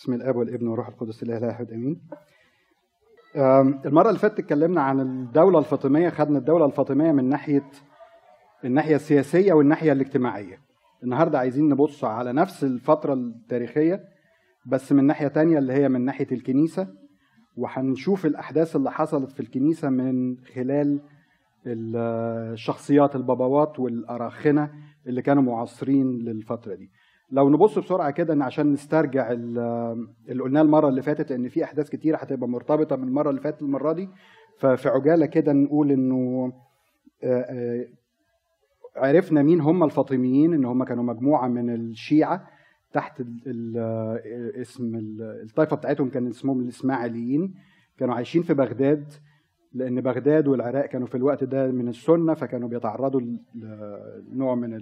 بسم الآب والابن والروح القدس الإله الاحد آمين. المرة اللي فاتت اتكلمنا عن الدولة الفاطمية خدنا الدولة الفاطمية من ناحية الناحيه السياسية والناحيه الاجتماعية. النهارده عايزين نبص على نفس الفترة التاريخية بس من ناحية تانية اللي هي من ناحية الكنيسة وهنشوف الأحداث اللي حصلت في الكنيسة من خلال الشخصيات البابوات والأراخنة اللي كانوا معاصرين للفترة دي. لو نبص بسرعة كده إن عشان نسترجع اللي قلناه المرة اللي فاتت إن في أحداث كتيرة هتبقى مرتبطة من المرة اللي فاتت المرة دي ففي عجالة كده نقول إنه عرفنا مين هم الفاطميين إن هم كانوا مجموعة من الشيعة تحت ال ال اسم الطائفة بتاعتهم كان اسمهم الإسماعيليين كانوا عايشين في بغداد لأن بغداد والعراق كانوا في الوقت ده من السنة فكانوا بيتعرضوا لنوع من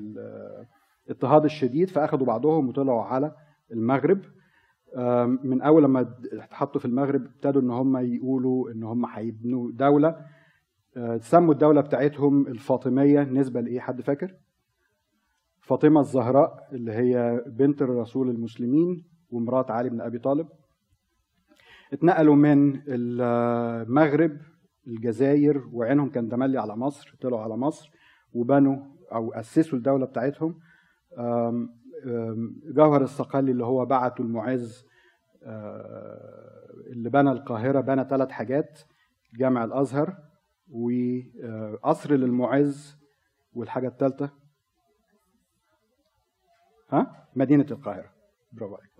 الاضطهاد الشديد فأخذوا بعضهم وطلعوا على المغرب. من أول لما اتحطوا في المغرب ابتدوا إن هم يقولوا إن هم هيبنوا دولة. سموا الدولة بتاعتهم الفاطمية. نسبة لإيه حد فاكر؟ فاطمة الزهراء اللي هي بنت الرسول المسلمين ومرات علي بن أبي طالب. اتنقلوا من المغرب الجزائر وعينهم كان تملي على مصر طلعوا على مصر وبنوا أو أسسوا الدولة بتاعتهم. جوهر الصقلي اللي هو بعته المعز اللي بنى القاهرة بنى ثلاث حاجات جامع الأزهر وقصر للمعز والحاجة الثالثه ها؟ مدينة القاهرة. برافو عليك.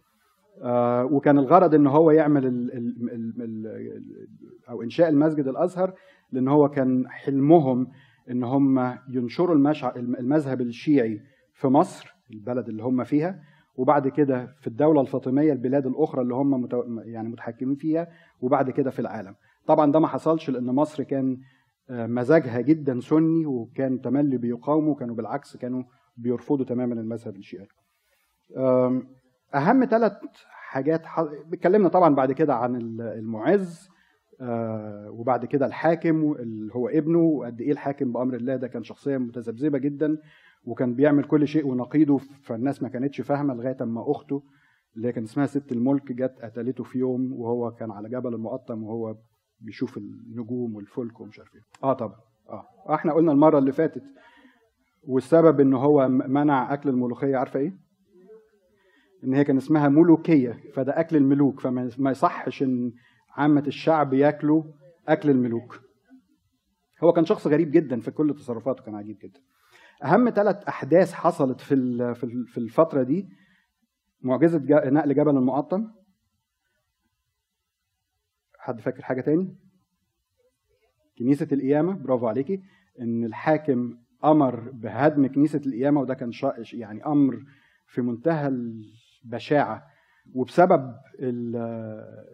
آه وكان الغرض إن هو يعمل ال ال ال ال أو إنشاء المسجد الأزهر لأن هو كان حلمهم إن هم ينشروا المذهب الشيعي في مصر البلد اللي هم فيها. وبعد كده في الدولة الفاطمية البلاد الأخرى اللي هم متو... يعني متحكمين فيها وبعد كده في العالم. طبعا ده ما حصلش لأن مصر كان مزاجها جدا سني وكان تملي بيقاوموا كانوا بالعكس كانوا بيرفضوا تماما المذهب الشيعي. أهم ثلاث حاجات اتكلمنا طبعا بعد كده عن المعز وبعد كده الحاكم اللي هو ابنه وقد إيه الحاكم بأمر الله ده كان شخصية متذبذبة جدا. وكان بيعمل كل شيء ونقيضه فالناس ما كانتش فاهمة لغاية أما أخته اللي كان اسمها ست الملك جت قتلته في يوم وهو كان على جبل المقطم وهو بيشوف النجوم والفلك ومش عارف إيه. آه طبعا آه. إحنا قلنا المرة اللي فاتت والسبب إن هو منع أكل الملوخية عارفة إيه؟ إن هي كان اسمها ملوكية فده أكل الملوك فما يصحش إن عامة الشعب ياكلوا أكل الملوك. هو كان شخص غريب جدا في كل تصرفاته كان عجيب جدا. أهم ثلاث أحداث حصلت في في الفترة دي معجزة نقل جبل المقطم. حد فاكر حاجة تاني؟ كنيسة القيامة برافو عليكي. إن الحاكم أمر بهدم كنيسة القيامة وده كان يعني أمر في منتهى البشاعة. وبسبب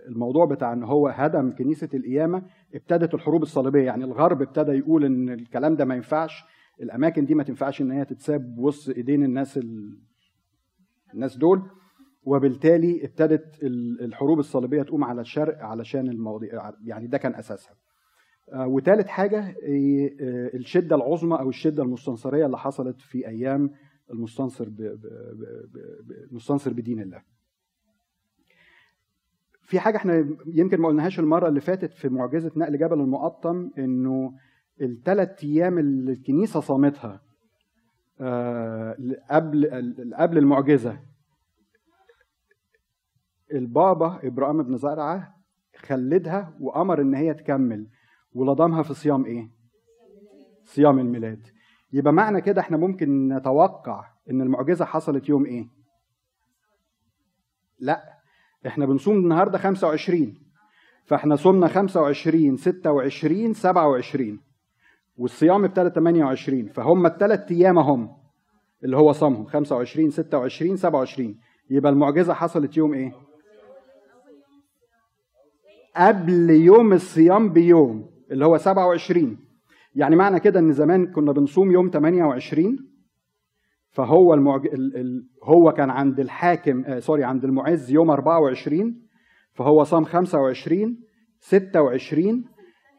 الموضوع بتاع إن هو هدم كنيسة القيامة ابتدت الحروب الصليبية. يعني الغرب ابتدى يقول إن الكلام ده ما ينفعش. الأماكن دي ما تنفعش إن هي تتساب وسط إيدين الناس ال... الناس دول. وبالتالي ابتدت الحروب الصليبية تقوم على الشرق علشان المواضيع يعني ده كان أساسها. وثالث حاجة الشدة العظمى أو الشدة المستنصرية اللي حصلت في أيام المستنصر ب... ب... ب... المستنصر بدين الله. في حاجة إحنا يمكن ما قلناهاش المرة اللي فاتت في معجزة نقل جبل المقطم إنه الثلاث أيام اللي الكنيسة صامتها قبل قبل المعجزة. البابا إبراهيم بن زرعة خلدها وأمر إن هي تكمل. ولضمها في صيام إيه؟ صيام الميلاد. يبقى معنى كده إحنا ممكن نتوقع إن المعجزة حصلت يوم إيه؟ لأ إحنا بنصوم النهارده 25 فإحنا صمنا 25 26 27 والصيام ابتدى 28 فهم الثلاث أيام هم اللي هو صامهم 25 26 27 يبقى المعجزة حصلت يوم إيه؟ قبل يوم الصيام بيوم اللي هو 27 يعني معنى كده إن زمان كنا بنصوم يوم 28 فهو المعج... ال... ال... هو كان عند الحاكم آه سوري عند المعز يوم 24 فهو صام 25 26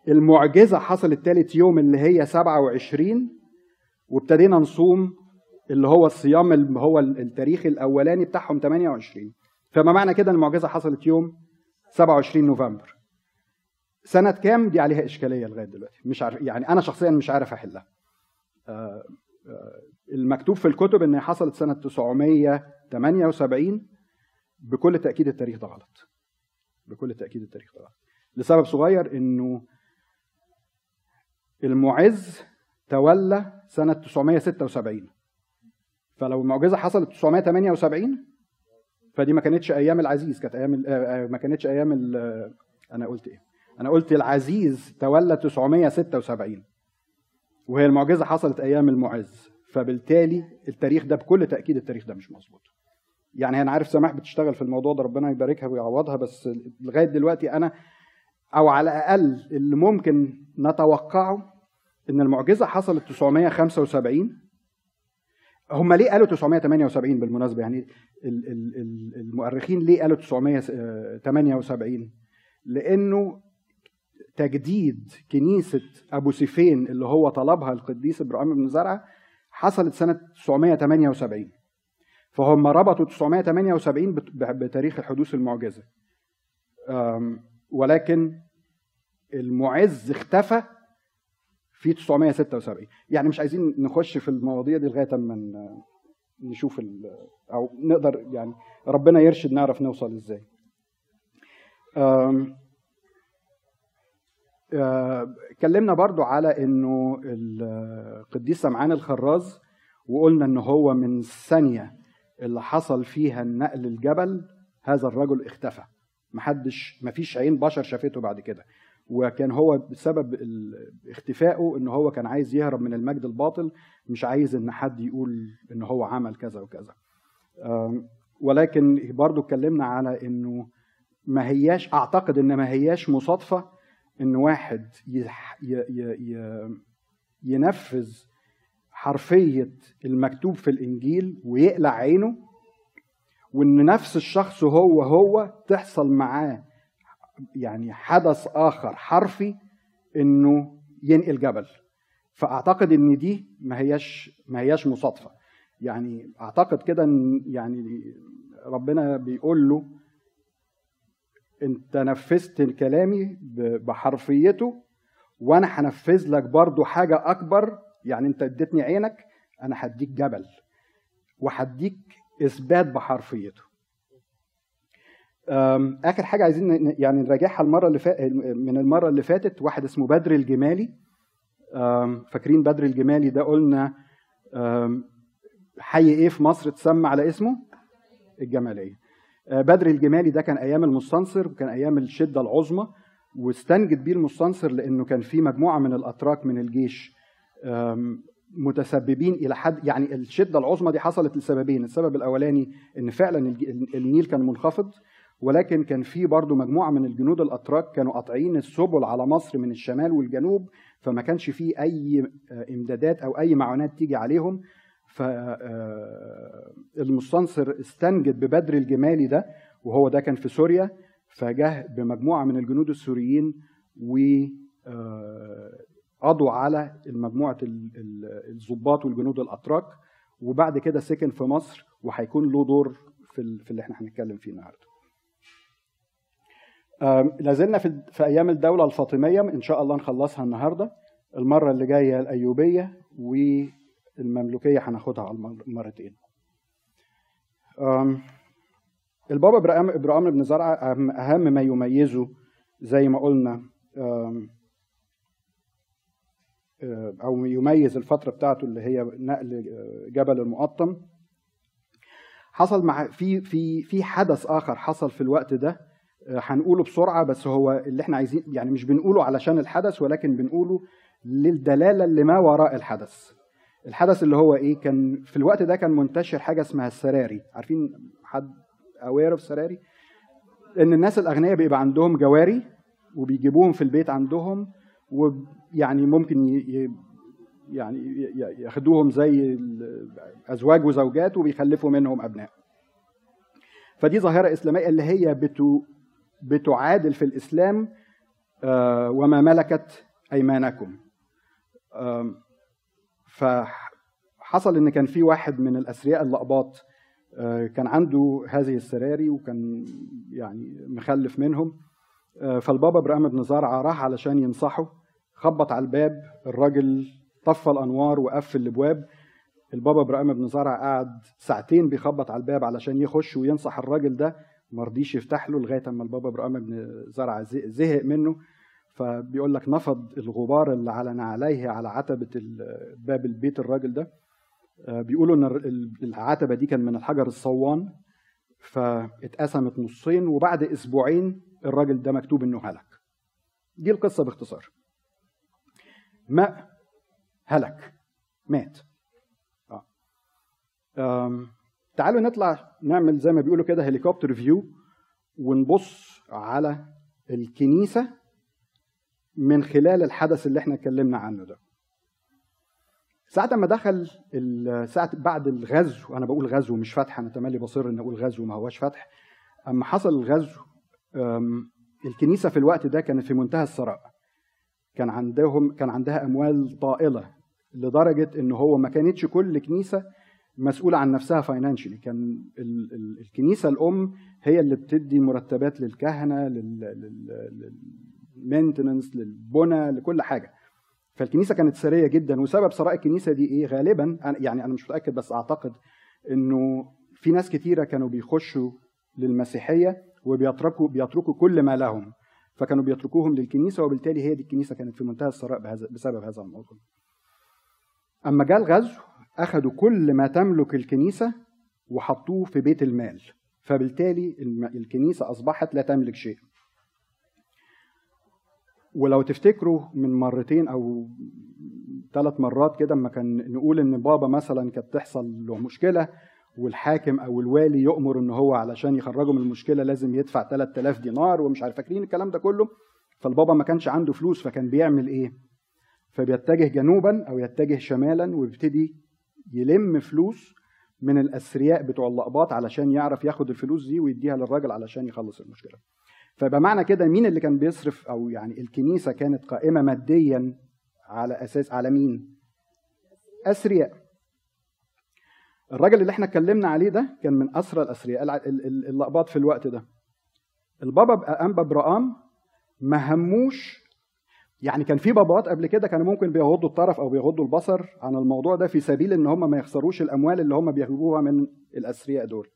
المعجزة حصلت ثالث يوم اللي هي 27 وابتدينا نصوم اللي هو الصيام اللي هو التاريخ الأولاني بتاعهم 28 فما معنى كده إن المعجزة حصلت يوم 27 نوفمبر؟ سنة كام؟ دي عليها إشكالية لغاية دلوقتي. مش عارف يعني أنا شخصيا مش عارف أحلها. آه، آه، المكتوب في الكتب إن حصلت سنة 978 بكل تأكيد التاريخ ده غلط. بكل تأكيد التاريخ ده غلط. لسبب صغير إنه المعز تولى سنة 976 فلو المعجزة حصلت 978 فدي ما كانتش أيام العزيز كانت أيام ما كانتش أيام أنا قلت إيه؟ أنا قلت العزيز تولى 976 وهي المعجزة حصلت أيام المعز. فبالتالي التاريخ ده بكل تأكيد التاريخ ده مش مظبوط. يعني أنا عارف سماح بتشتغل في الموضوع ده ربنا يباركها ويعوضها بس لغاية دلوقتي أنا أو على الأقل اللي ممكن نتوقعه إن المعجزة حصلت 975 هم ليه قالوا 978 بالمناسبة؟ يعني المؤرخين ليه قالوا 978 لأنه تجديد كنيسة أبو سيفين اللي هو طلبها القديس إبراهيم بن زرعه حصلت سنة 978 فهم ربطوا 978 بتاريخ حدوث المعجزة. ولكن المعز اختفى في 976 يعني مش عايزين نخش في المواضيع دي لغاية أما نشوف أو نقدر يعني ربنا يرشد نعرف نوصل إزاي. اتكلمنا برضو على إنه القديس سمعان الخراز وقلنا إن هو من الثانية اللي حصل فيها النقل الجبل هذا الرجل اختفى. محدش مفيش عين بشر شافته بعد كده. وكان هو بسبب اختفائه إن هو كان عايز يهرب من المجد الباطل مش عايز إن حد يقول إن هو عمل كذا وكذا. ولكن برضو اتكلمنا على إنه ما هياش أعتقد إن ما هياش مصادفة إن واحد ينفذ حرفية المكتوب في الإنجيل ويقلع عينه وإن نفس الشخص هو هو تحصل معاه يعني حدث آخر حرفي إنه ينقل جبل. فأعتقد إن دي ما هياش ما هياش مصادفة. يعني أعتقد كده إن يعني ربنا بيقول له أنت نفذت كلامي بحرفيته وأنا هنفذ لك برضو حاجة أكبر. يعني أنت اديتني عينك أنا هديك جبل وهديك إثبات بحرفيته. آخر حاجة عايزين يعني نراجعها المرة اللي فاتت من المرة اللي فاتت. واحد اسمه بدر الجمالي. فاكرين بدر الجمالي ده؟ قلنا حي إيه في مصر؟ اتسمى على اسمه الجمالية. آه، بدر الجمالي ده كان أيام المستنصر وكان أيام الشدة العظمى واستنجد بيه المستنصر لأنه كان في مجموعة من الأتراك من الجيش. متسببين إلى حد يعني الشدة العظمى دي حصلت لسببين. السبب الأولاني إن فعلا النيل كان منخفض. ولكن كان في برضه مجموعة من الجنود الأتراك كانوا قاطعين السبل على مصر من الشمال والجنوب فما كانش في أي إمدادات أو أي معونات تيجي عليهم فالمستنصر آه، استنجد ببدر الجمالي ده وهو ده كان في سوريا فجه بمجموعة من الجنود السوريين و آه، قضوا على مجموعه الضباط والجنود الأتراك وبعد كده سكن في مصر وهيكون له دور في اللي إحنا هنتكلم فيه النهارده. لازلنا في, في أيام الدولة الفاطمية إن شاء الله نخلصها النهارده. المرة اللي جاية الأيوبية والمملوكية هناخدها على المرتين البابا إبراهيم إبراهيم بن زرعه اهم ما يميزه زي ما قلنا أو يميز الفترة بتاعته اللي هي نقل جبل المقطم. حصل مع في في في حدث آخر حصل في الوقت ده. هنقوله بسرعة بس هو اللي إحنا عايزين يعني مش بنقوله علشان الحدث ولكن بنقوله للدلالة اللي ما وراء الحدث. الحدث اللي هو إيه؟ كان في الوقت ده كان منتشر حاجة اسمها السراري. عارفين حد aware of سراري؟ إن الناس الأغنياء بيبقى عندهم جواري وبيجيبوهم في البيت عندهم ويعني ممكن ي... يعني ياخدوهم زي أزواج وزوجات وبيخلفوا منهم أبناء. فدي ظاهرة إسلامية اللي هي بتو بتعادل في الإسلام آه، وما ملكت أيمانكم. فحصل إن كان في واحد من الأثرياء اللقباط آه، كان عنده هذه السراري وكان يعني مخلف منهم. آه، فالبابا إبراهيم بن زرعه راح علشان ينصحه خبط على الباب الراجل طفى الأنوار وقفل الأبواب. البابا إبراهيم بن زرعه قعد ساعتين بيخبط على الباب علشان يخش وينصح الراجل ده. ما رضيش يفتح له لغاية أما البابا إبراهيم بن زرعه زهق منه فبيقول لك نفض الغبار اللي على نعليه على عتبة باب البيت الراجل ده. آه، بيقولوا إن العتبة دي كان من الحجر الصوان فاتقسمت نصين وبعد أسبوعين الراجل ده مكتوب إنه هلك. دي القصة باختصار. ماء هلك؟ مات. آه. تعالوا نطلع نعمل زي ما بيقولوا كده هليكوبتر فيو ونبص على الكنيسة من خلال الحدث اللي إحنا اتكلمنا عنه ده. ساعة ما دخل ساعة بعد الغزو أنا بقول غزو مش فتح أنا تملي بصر إن أقول غزو ما هواش فتح. أما حصل الغزو الكنيسة في الوقت ده كانت في منتهى الثراء. كان عندهم كان عندها أموال طائلة لدرجة إن هو ما كانتش كل كنيسة مسؤولة عن نفسها financially كان الكنيسة الأم هي اللي بتدي مرتبات للكهنة لل maintenance للبنى لكل حاجة. فالكنيسة كانت ثرية جدا. وسبب ثراء الكنيسة دي إيه؟ غالبا يعني أنا مش متأكد بس أعتقد إنه في ناس كتيرة كانوا بيخشوا للمسيحية وبيتركوا بيتركوا كل ما لهم. فكانوا بيتركوهم للكنيسة وبالتالي هي دي الكنيسة كانت في منتهى الثراء بسبب هذا الموضوع أما جاء الغزو أخذوا كل ما تملك الكنيسة وحطوه في بيت المال. فبالتالي الكنيسة أصبحت لا تملك شيء. ولو تفتكروا من مرتين أو ثلاث مرات كده أما كان نقول إن بابا مثلا كانت تحصل له مشكلة والحاكم أو الوالي يؤمر إن هو علشان يخرجه من المشكلة لازم يدفع 3000 دينار ومش عارف فاكرين الكلام ده كله؟ فالبابا ما كانش عنده فلوس فكان بيعمل إيه؟ فبيتجه جنوبا أو يتجه شمالا ويبتدي يلم فلوس من الأثرياء بتوع اللقباط علشان يعرف ياخد الفلوس دي ويديها للراجل علشان يخلص المشكلة فيبقى معنى كده مين اللي كان بيصرف أو يعني الكنيسة كانت قائمة ماديا على أساس على مين؟ أثرياء. الراجل اللي إحنا اتكلمنا عليه ده كان من أسرى الأثرياء اللقباط في الوقت ده. البابا انبا برقام ما هموش يعني كان في بابات قبل كده كانوا ممكن بيغضوا الطرف أو بيغضوا البصر عن الموضوع ده في سبيل إن هم ما يخسروش الأموال اللي هم بياخدوها من الأثرياء دول.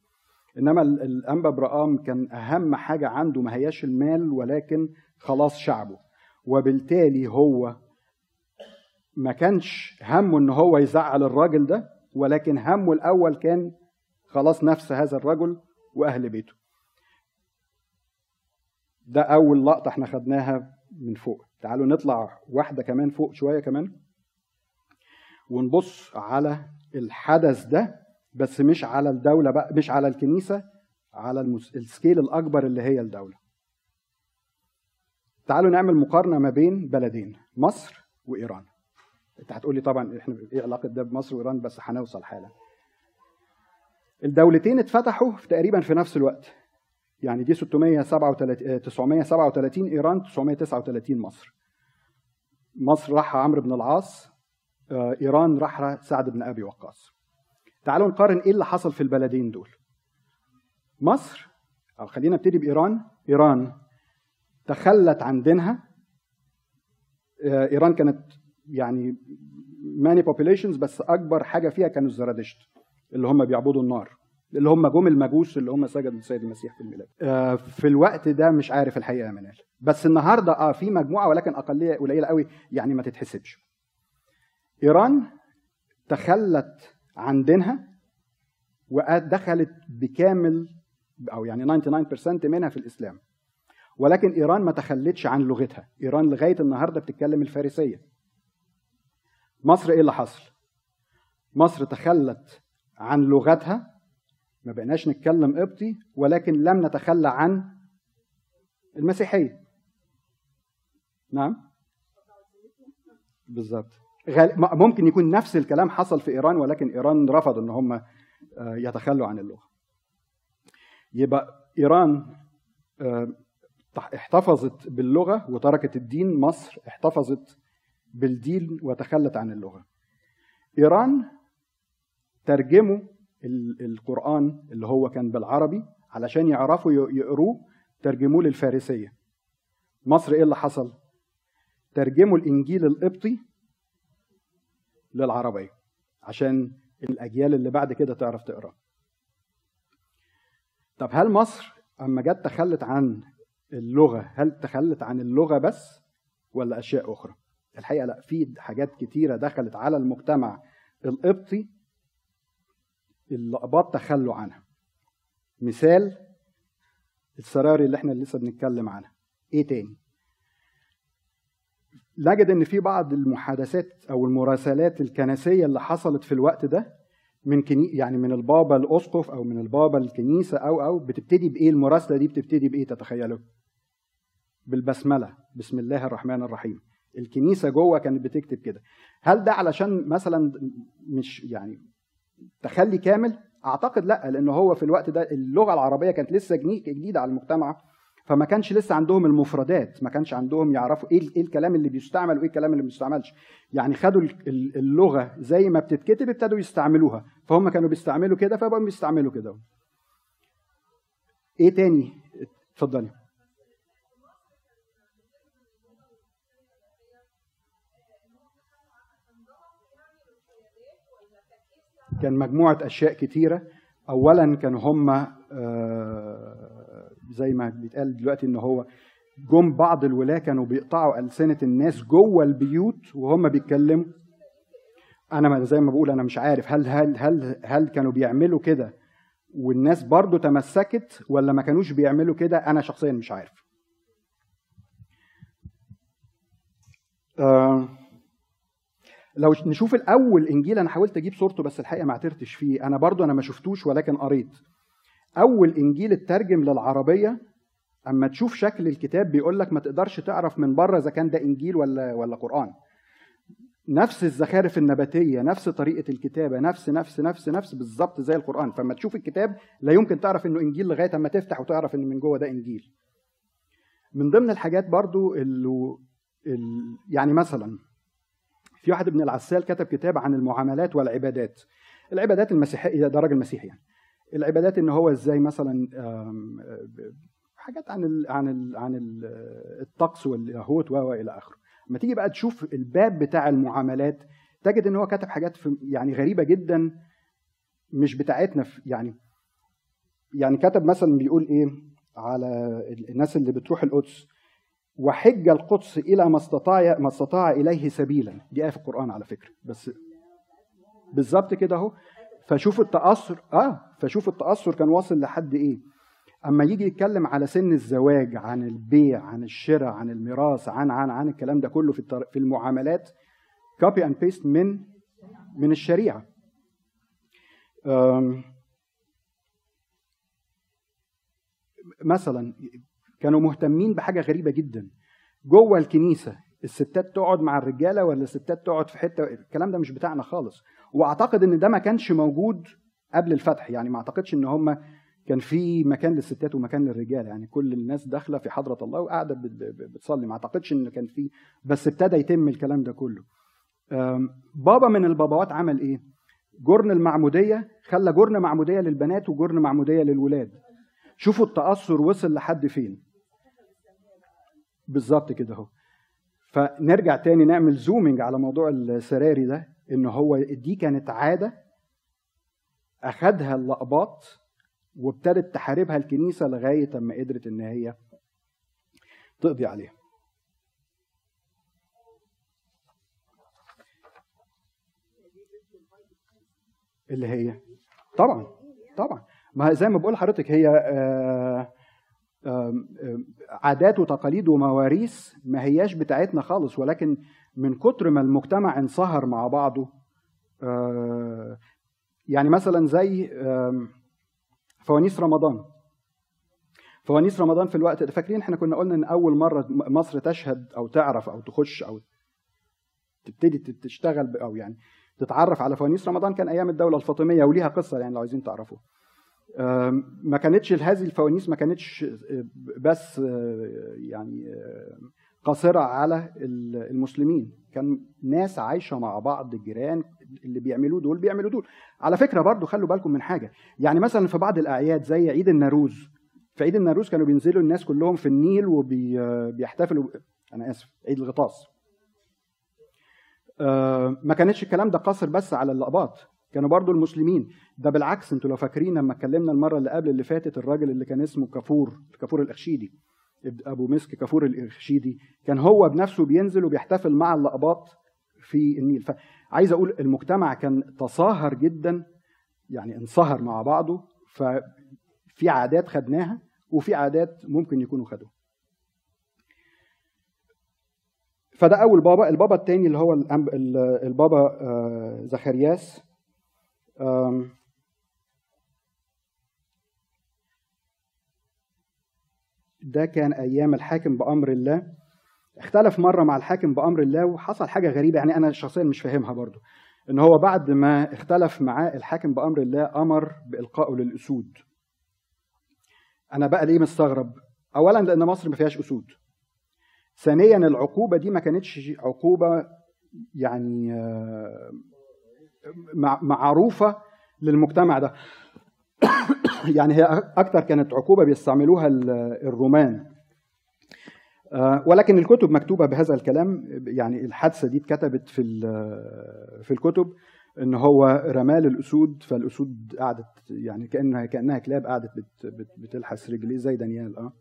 إنما الأنبا برقام كان أهم حاجة عنده ما هياش المال ولكن خلاص شعبه. وبالتالي هو ما كانش همه إن هو يزعل الراجل ده ولكن همه الأول كان خلاص نفس هذا الرجل وأهل بيته. ده أول لقطة إحنا خدناها من فوق. تعالوا نطلع واحدة كمان فوق شوية كمان ونبص على الحدث ده بس مش على الدولة بقى مش على الكنيسة على السكيل الأكبر اللي هي الدولة. تعالوا نعمل مقارنة ما بين بلدين مصر وإيران. أنت هتقول لي طبعا إحنا إيه علاقة ده بمصر وإيران بس هنوصل حالا. الدولتين اتفتحوا في تقريبا في نفس الوقت. يعني دي 637 937 إيران 939 مصر. مصر راحها عمرو بن العاص آه، إيران راحها سعد بن أبي وقاص. تعالوا نقارن إيه اللي حصل في البلدين دول. مصر أو خلينا نبتدي بإيران. إيران تخلت عن دينها آه، إيران كانت يعني ماني بوبيليشنز بس أكبر حاجة فيها كانوا الزرادشت اللي هم بيعبدوا النار. اللي هم جم المجوس اللي هم سجدوا للسيد المسيح في الميلاد. آه، في الوقت ده مش عارف الحقيقة يا منال. بس النهارده آه في مجموعة ولكن أقلية قليلة قوي يعني ما تتحسبش. إيران تخلت عن دينها ودخلت بكامل أو يعني 99% منها في الإسلام. ولكن إيران ما تخلتش عن لغتها. إيران لغاية النهارده بتتكلم الفارسية. مصر إيه اللي حصل؟ مصر تخلت عن لغتها ما بقيناش نتكلم قبطي ولكن لم نتخلى عن المسيحية. نعم؟ بالظبط. ممكن يكون نفس الكلام حصل في إيران ولكن إيران رفضوا إن هم آه، يتخلوا عن اللغة. يبقى إيران آه، احتفظت باللغة وتركت الدين مصر احتفظت بالدين وتخلت عن اللغة. إيران ترجموا القرآن اللي هو كان بالعربي علشان يعرفوا يقروه ترجموه للفارسية. مصر إيه اللي حصل؟ ترجموا الإنجيل القبطي للعربية عشان الأجيال اللي بعد كده تعرف تقرأه. طب هل مصر أما جت تخلت عن اللغة هل تخلت عن اللغة بس ولا أشياء أخرى؟ الحقيقة لا في حاجات كتيرة دخلت على المجتمع القبطي الأقباط تخلوا عنها. مثال السراري اللي إحنا لسه بنتكلم عنها. إيه تاني؟ نجد ان في بعض المحادثات أو المراسلات الكنسية اللي حصلت في الوقت ده من كني يعني من البابا الأسقف أو من البابا الكنيسة أو أو بتبتدي بإيه؟ المراسلة دي بتبتدي بإيه تتخيلوا؟ بالبسملة. بسم الله الرحمن الرحيم. الكنيسة جوه كانت بتكتب كده. هل ده علشان مثلا مش يعني تخلي كامل؟ أعتقد لا لأن هو في الوقت ده اللغة العربية كانت لسه جديدة على المجتمع فما كانش لسه عندهم المفردات ما كانش عندهم يعرفوا إيه إيه الكلام اللي بيستعمل وإيه الكلام اللي ما بيستعملش. يعني خدوا اللغة زي ما بتتكتب ابتدوا يستعملوها فهم كانوا بيستعملوا كده فبقوا بيستعملوا كده. إيه تاني؟ اتفضلي. كان مجموعة أشياء كتيرة. أولا كانوا هم آه، زي ما بيتقال دلوقتي إن هو جم بعض الولاة كانوا بيقطعوا ألسنة الناس جوه البيوت وهم بيتكلموا. أنا زي ما بقول أنا مش عارف هل هل هل هل كانوا بيعملوا كده والناس برضو تمسكت ولا ما كانوش بيعملوا كده؟ أنا شخصيا مش عارف. آه لو نشوف الأول إنجيل أنا حاولت أجيب صورته بس الحقيقة ما عثرتش فيه. أنا برضو أنا ما شفتوش ولكن قريت. أول إنجيل اترجم للعربية أما تشوف شكل الكتاب بيقول لك ما تقدرش تعرف من بره إذا كان ده إنجيل ولا ولا قرآن. نفس الزخارف النباتية نفس طريقة الكتابة نفس نفس نفس نفس بالظبط زي القرآن. فما تشوف الكتاب لا يمكن تعرف إنه إنجيل لغاية أما تفتح وتعرف إن من جوه ده إنجيل. من ضمن الحاجات برضو اللي يعني مثلا في واحد ابن العسال كتب كتاب عن المعاملات والعبادات. العبادات المسيحية ده راجل مسيحي يعني. العبادات إن هو إزاي مثلا حاجات عن ال عن ال عن ال الطقس واللاهوت والى آخره. لما تيجي بقى تشوف الباب بتاع المعاملات تجد إن هو كتب حاجات في يعني غريبة جدا مش بتاعتنا في يعني يعني كتب مثلا بيقول إيه على الناس اللي بتروح القدس وحج القدس إلى ما استطاع ما استطاع إليه سبيلا. دي آية في القرآن على فكرة. بس بالظبط كده أهو. فشوف التأثر. آه فشوف التأثر كان واصل لحد إيه؟ أما يجي يتكلم على سن الزواج عن البيع عن الشراء عن الميراث عن عن عن الكلام ده كله في في المعاملات copy and paste من من الشريعة. مثلا كانوا مهتمين بحاجة غريبة جدا. جوه الكنيسة الستات تقعد مع الرجالة ولا الستات تقعد في حتة؟ الكلام ده مش بتاعنا خالص. وأعتقد إن ده ما كانش موجود قبل الفتح. يعني ما أعتقدش إن هم كان في مكان للستات ومكان للرجال. يعني كل الناس داخلة في حضرة الله وقاعدة بتصلي. ما أعتقدش إن كان في بس ابتدى يتم الكلام ده كله. بابا من الباباوات عمل إيه؟ جرن المعمودية خلى جرن معمودية للبنات وجرن معمودية للولاد. شوفوا التأثر وصل لحد فين. بالظبط كده اهو. فنرجع تاني نعمل زومينج على موضوع السراري ده إن هو دي كانت عادة أخدها اللقباط وابتدت تحاربها الكنيسة لغاية أما قدرت إن هي تقضي عليها. اللي هي؟ طبعا طبعا. ما زي ما بقول لحضرتك هي آه عادات وتقاليد ومواريث ما هياش بتاعتنا خالص ولكن من كتر ما المجتمع انصهر مع بعضه يعني مثلا زي فوانيس رمضان. فوانيس رمضان في الوقت ده فاكرين إحنا كنا قلنا إن أول مرة مصر تشهد أو تعرف أو تخش أو تبتدي تشتغل أو يعني تتعرف على فوانيس رمضان كان أيام الدولة الفاطمية وليها قصة يعني لو عايزين تعرفوا ما كانتش هذه الفوانيس ما كانتش بس يعني قاصرة على المسلمين. كان ناس عايشة مع بعض جيران اللي بيعملوه دول بيعملوا دول. على فكرة برضو خلوا بالكم من حاجة. يعني مثلا في بعض الأعياد زي عيد الناروز. في عيد الناروز كانوا بينزلوا الناس كلهم في النيل وبيحتفلوا أنا آسف عيد الغطاس. آه، ما كانتش الكلام ده قاصر بس على اللقباط. كانوا برضو المسلمين. ده بالعكس أنتوا لو فاكرين لما اتكلمنا المرة اللي قبل اللي فاتت الراجل اللي كان اسمه كافور كافور الأخشيدي أبو مسك كافور الأخشيدي كان هو بنفسه بينزل وبيحتفل مع اللقباط في النيل. فعايز أقول المجتمع كان تصاهر جدا يعني انصهر مع بعضه. ففي عادات خدناها وفي عادات ممكن يكونوا خدوها. فده أول بابا. البابا الثاني اللي هو البابا آه، زكرياس ده كان أيام الحاكم بأمر الله. اختلف مرة مع الحاكم بأمر الله وحصل حاجة غريبة يعني أنا شخصيا مش فاهمها برضو. إن هو بعد ما اختلف معاه الحاكم بأمر الله أمر بالقائه للأسود. أنا بقى ليه مستغرب؟ اولا لأن مصر ما فيهاش أسود. ثانيا العقوبة دي ما كانتش عقوبة يعني آه، معروفة للمجتمع ده. يعني هي أكتر كانت عقوبة بيستعملوها الرومان. آه، ولكن الكتب مكتوبة بهذا الكلام يعني الحادثة دي اتكتبت في في الكتب إن هو رمال الأسود فالأسود قعدت يعني كانها كأنها كلاب قعدت بتلحس رجليه زي دانيال آه.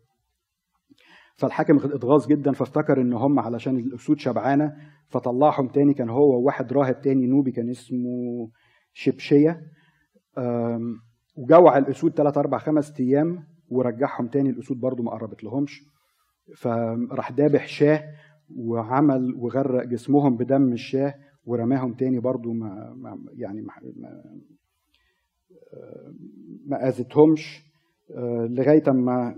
فالحاكم اتغاظ جدا فافتكر إن هم علشان الأسود شبعانة فطلعهم تاني كان هو وواحد راهب تاني نوبي كان اسمه شبشية. وجوع الأسود ثلاث أربع خمس أيام ورجعهم تاني الأسود برضو ما قربت لهمش فراح دابح شاه وعمل وغرق جسمهم بدم الشاه ورماهم تاني برضو ما, يعني ما, ما, ما آذتهمش. آه، لغاية أما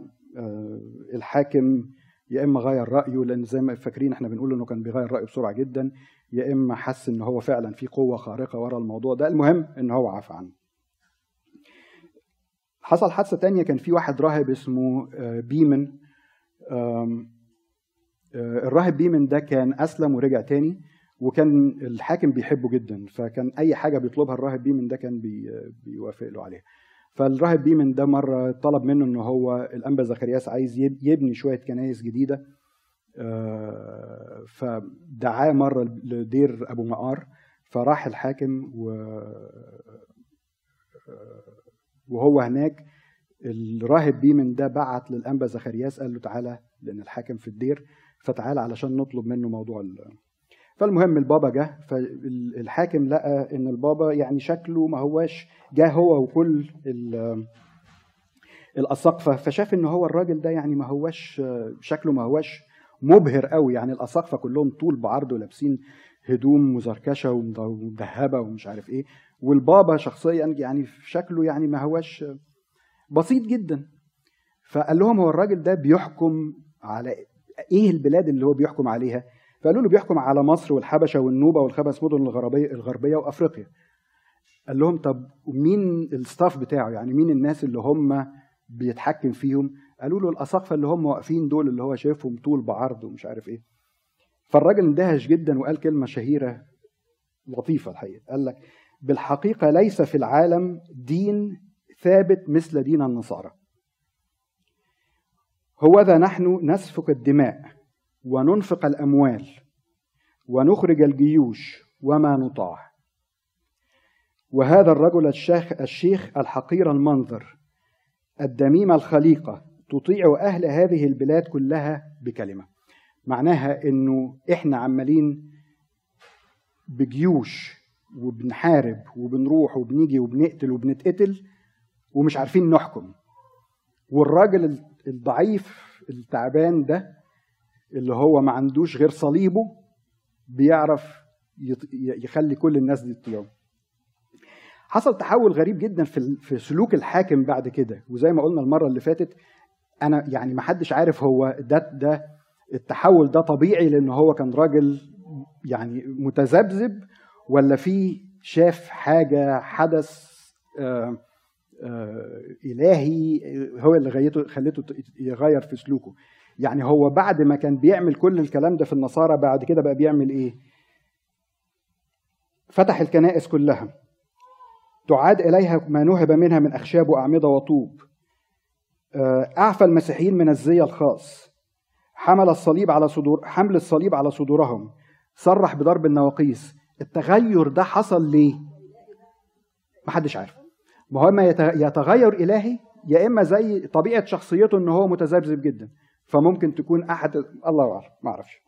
الحاكم يا إما غير رأيه لأن زي ما فاكرين إحنا بنقول إنه كان بيغير رأيه بسرعة جدا يا إما حس إن هو فعلا في قوة خارقة ورا الموضوع ده. المهم إن هو عفى عنه. حصل حادثة تانية كان في واحد راهب اسمه آه، بيمن. آه، الراهب بيمن ده كان أسلم ورجع تاني وكان الحاكم بيحبه جدا فكان أي حاجة بيطلبها الراهب بيمن ده كان بيوافق له عليها. فالراهب بيمن ده مرة طلب منه ان هو الأنبا زكرياس عايز يبني شوية كنايس جديدة آه، فدعاه مرة لدير أبو مقار فراح الحاكم وهو هناك الراهب بيمن ده بعت للأنبا زكرياس قال له تعالى لأن الحاكم في الدير فتعالى علشان نطلب منه موضوع. فالمهم البابا جه فالحاكم لقى إن البابا يعني شكله ما هواش جه هو وكل الأساقفة فشاف إن هو الراجل ده يعني ما هواش شكله ما هواش مبهر قوي يعني الأساقفة كلهم طول بعرض ولابسين هدوم مزركشه ومذهبة ومش عارف إيه والبابا شخصيا يعني شكله يعني ما هواش بسيط جدا. فقال لهم هو الراجل ده بيحكم على إيه البلاد اللي هو بيحكم عليها؟ فقالوا له بيحكم على مصر والحبشة والنوبة والخمس مدن الغربيه الغربية وأفريقيا. قال لهم طب مين الستاف بتاعه؟ يعني مين الناس اللي هم بيتحكم فيهم؟ قالوا له الأساقفة اللي هم واقفين دول اللي هو شايفهم طول بعرض ومش عارف إيه. فالراجل اندهش جدا وقال كلمة شهيرة لطيفة الحقيقة. قال لك بالحقيقة ليس في العالم دين ثابت مثل دين النصارى. هوذا نحن نسفك الدماء. وننفق الأموال ونخرج الجيوش وما نطاع. وهذا الرجل الشيخ, الشيخ الحقير المنظر الدميم الخليقة تطيع أهل هذه البلاد كلها بكلمة. معناها أنه إحنا عمالين بجيوش وبنحارب وبنروح وبنيجي وبنقتل وبنتقتل ومش عارفين نحكم. والراجل الضعيف التعبان ده اللي هو ما عندوش غير صليبه بيعرف يخلي كل الناس دي تطيعه. حصل تحول غريب جدا في في سلوك الحاكم بعد كده. وزي ما قلنا المرة اللي فاتت أنا يعني ما حدش عارف هو ده ده التحول ده طبيعي لأن هو كان راجل يعني متذبذب ولا في شاف حاجة حدث آه، آه، إلهي هو اللي غيته خليته يغير في سلوكه. يعني هو بعد ما كان بيعمل كل الكلام ده في النصارى بعد كده بقى بيعمل إيه؟ فتح الكنائس كلها. تعاد إليها ما نهب منها من أخشاب وأعمدة وطوب. آه، أعفى المسيحيين من الزي الخاص. حمل الصليب على صدور حمل الصليب على صدورهم. صرح بضرب النواقيس. التغير ده حصل ليه؟ محدش عارف. ما هو اما يتغير إلهي يا إما زي طبيعة شخصيته إن هو متذبذب جدا. فممكن تكون احد الله اعلم ما أعرفش.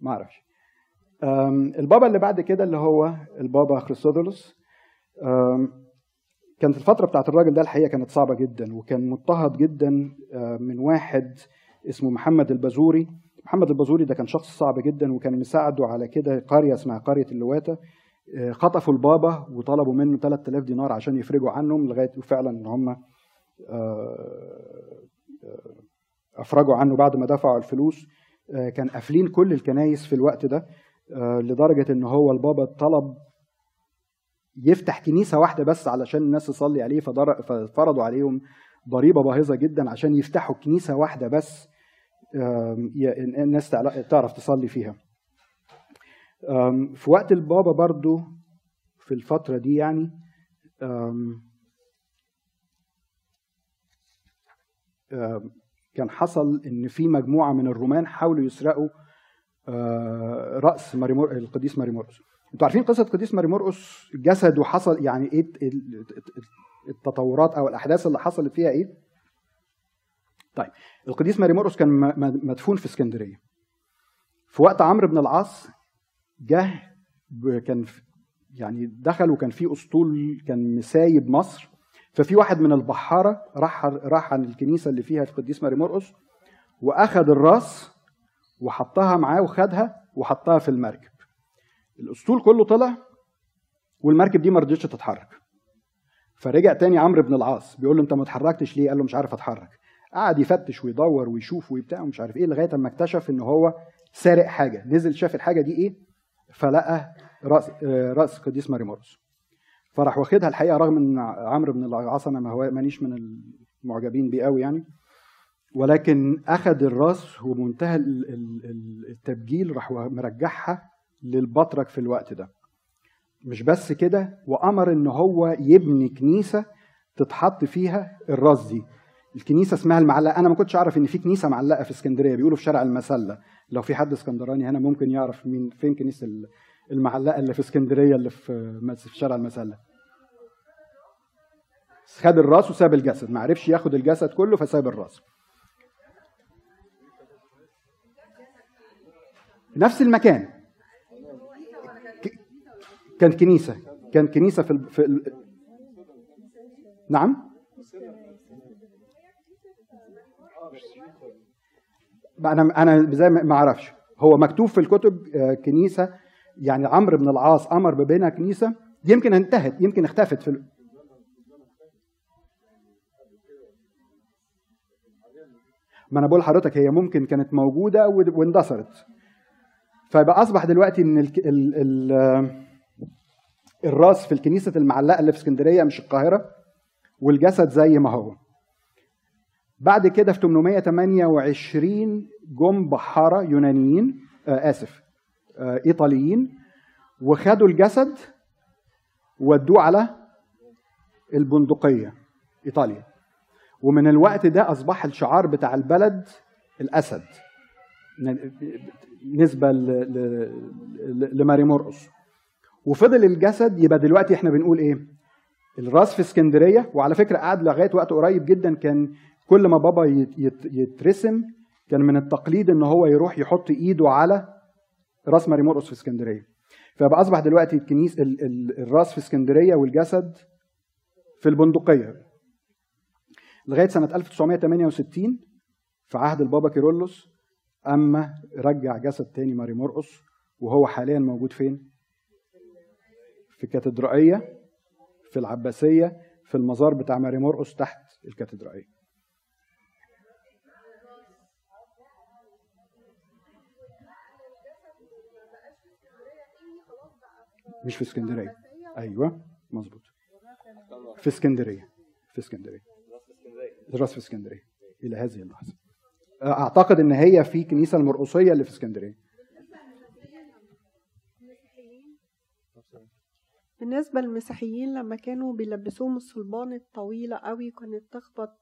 ما أعرفش. البابا اللي بعد كده اللي هو البابا خريستودولوس كانت الفترة بتاعت الراجل ده الحقيقة كانت صعبة جدا وكان مضطهد جدا من واحد اسمه محمد البازوري. محمد البازوري ده كان شخص صعب جدا وكان مساعده على كده قرية اسمها قرية اللواتة. آه، خطفوا البابا وطلبوا منه 3000 دينار عشان يفرجوا عنهم لغاية فعلا إن هم آه، أفرجوا عنه بعد ما دفعوا الفلوس كان قافلين كل الكنايس في الوقت ده لدرجة إن هو البابا طلب يفتح كنيسة واحدة بس علشان الناس تصلي عليه ففرضوا عليهم ضريبة باهظة جدا عشان يفتحوا كنيسة واحدة بس الناس تعرف تصلي فيها. في وقت البابا برضو في الفترة دي يعني كان حصل إن في مجموعة من الرومان حاولوا يسرقوا آه، رأس ماريمور القديس ماريمورقس أنتوا عارفين قصة القديس ماريمورقس جسده حصل يعني إيه التطورات أو الأحداث اللي حصلت فيها إيه؟ طيب القديس ماريمورقس كان مدفون في اسكندرية. في وقت عمرو بن العاص جه كان يعني دخل وكان في أسطول كان مسايب مصر. ففي واحد من البحارة راح راح عن الكنيسة اللي فيها القديس ماري مرقس وأخذ الرأس وحطها معاه وخدها وحطها في المركب. الأسطول كله طلع والمركب دي ما رضيتش تتحرك. فرجع تاني عمرو بن العاص بيقول له أنت ما اتحركتش ليه؟ قال له مش عارف أتحرك. قعد يفتش ويدور ويشوف وبتاع ومش عارف إيه لغاية أما اكتشف إن هو سارق حاجة. نزل شاف الحاجة دي إيه؟ فلقى راس رأس قديس ماريمورس فراح واخدها الحقيقة رغم إن عمرو بن العاص أنا ما هو مانيش من المعجبين بيه قوي يعني. ولكن أخذ الرأس ومنتهى التبجيل راح مرجعها للبطرك في الوقت ده. مش بس كده وأمر إن هو يبني كنيسة تتحط فيها الرأس دي. الكنيسة اسمها المعلقة. أنا ما كنتش أعرف إن في كنيسة معلقة في اسكندرية بيقولوا في شارع المسلة. لو في حد اسكندراني هنا ممكن يعرف مين فين كنيسة المعلقة اللي في اسكندرية اللي في في شارع المسلة. خد الراس وساب الجسد. ما عرفش ياخد الجسد كله فساب الراس. نفس المكان. كان كنيسة. كان كنيسة في, ال... في ال... نعم؟ أنا أنا زي ما أعرفش. هو مكتوب في الكتب آه، كنيسة يعني عمرو بن العاص أمر ببناء كنيسة. يمكن انتهت يمكن اختفت في ما أنا بقول لحضرتك هي ممكن كانت موجودة واندثرت. فيبقى أصبح دلوقتي إن ال ال ال الرأس في الكنيسة المعلقة اللي في اسكندرية مش القاهرة والجسد زي ما هو. بعد كده في 828 جم بحارة يونانيين آه آسف آه إيطاليين وخدوا الجسد ودوه على البندقية إيطاليا. ومن الوقت ده أصبح الشعار بتاع البلد الأسد. نسبة لماري مرقص. وفضل الجسد يبقى دلوقتي إحنا بنقول إيه؟ الرأس في اسكندرية وعلى فكرة قعد لغاية وقت قريب جدا كان كل ما بابا يترسم كان من التقليد إن هو يروح يحط إيده على رأس ماري مرقص في اسكندرية. فبقى أصبح دلوقتي الكنيس الرأس في اسكندرية والجسد في البندقية. لغاية سنة 1968 في عهد البابا كيرلس أما رجع جسد تاني ماري مرقص وهو حاليا موجود فين؟ في الكاتدرائيه في العباسية في المزار بتاع ماري مرقص تحت الكاتدرائية. مش في اسكندرية. أيوه مظبوط. في اسكندرية في اسكندرية. راس في اسكندرية إلى هذه اللحظة. أعتقد إن هي في كنيسة المرقصية اللي في اسكندرية. بالنسبة للمسيحيين لما كانوا بيلبسوهم الصلبان الطويلة قوي كانت تخبط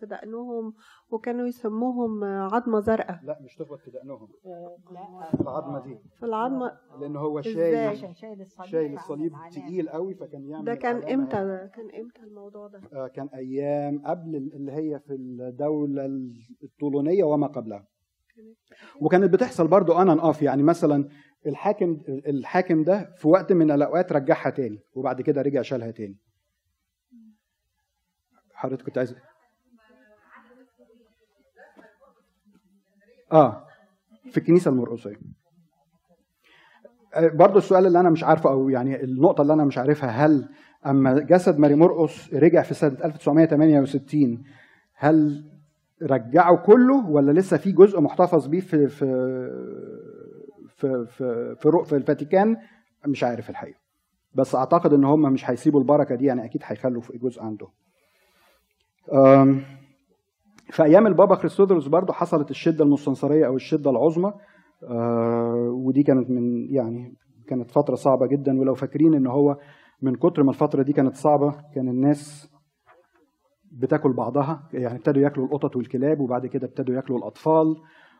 في دقنهم وكانوا يسموهم عظمة زرقاء. لا مش تخبط في دقنهم. في العظمة دي. في العظمة. لأن هو؟ شايل شايل الصليب شايل الصليب تقيل قوي فكان يعمل ده كان إمتى. ده؟ كان إمتى الموضوع ده؟ آه، كان أيام قبل اللي هي في الدولة الطولونية وما قبلها. وكانت بتحصل برضو on and off يعني مثلا الحاكم الحاكم ده في وقت من الأوقات رجعها تاني وبعد كده رجع شالها تاني. حضرتك كنت عايز آه في الكنيسة المرقصية. آه، برضو السؤال اللي أنا مش عارفه أو يعني النقطة اللي أنا مش عارفها هل أما جسد ماري مرقص رجع في سنة 1968 هل رجعوا كله ولا لسه في جزء محتفظ بيه في في في في في, في الفاتيكان مش عارف الحقيقة. بس أعتقد إن هم مش هيسيبوا البركة دي يعني أكيد هيخلوا في جزء عندهم في أيام البابا كريستودروس برضو حصلت الشدة المستنصرية أو الشدة العظمى. آه، ودي كانت من يعني كانت فترة صعبة جدا. ولو فاكرين إن هو من كتر ما الفترة دي كانت صعبة كان الناس بتاكل بعضها. يعني ابتدوا ياكلوا القطط والكلاب وبعد كده ابتدوا ياكلوا الأطفال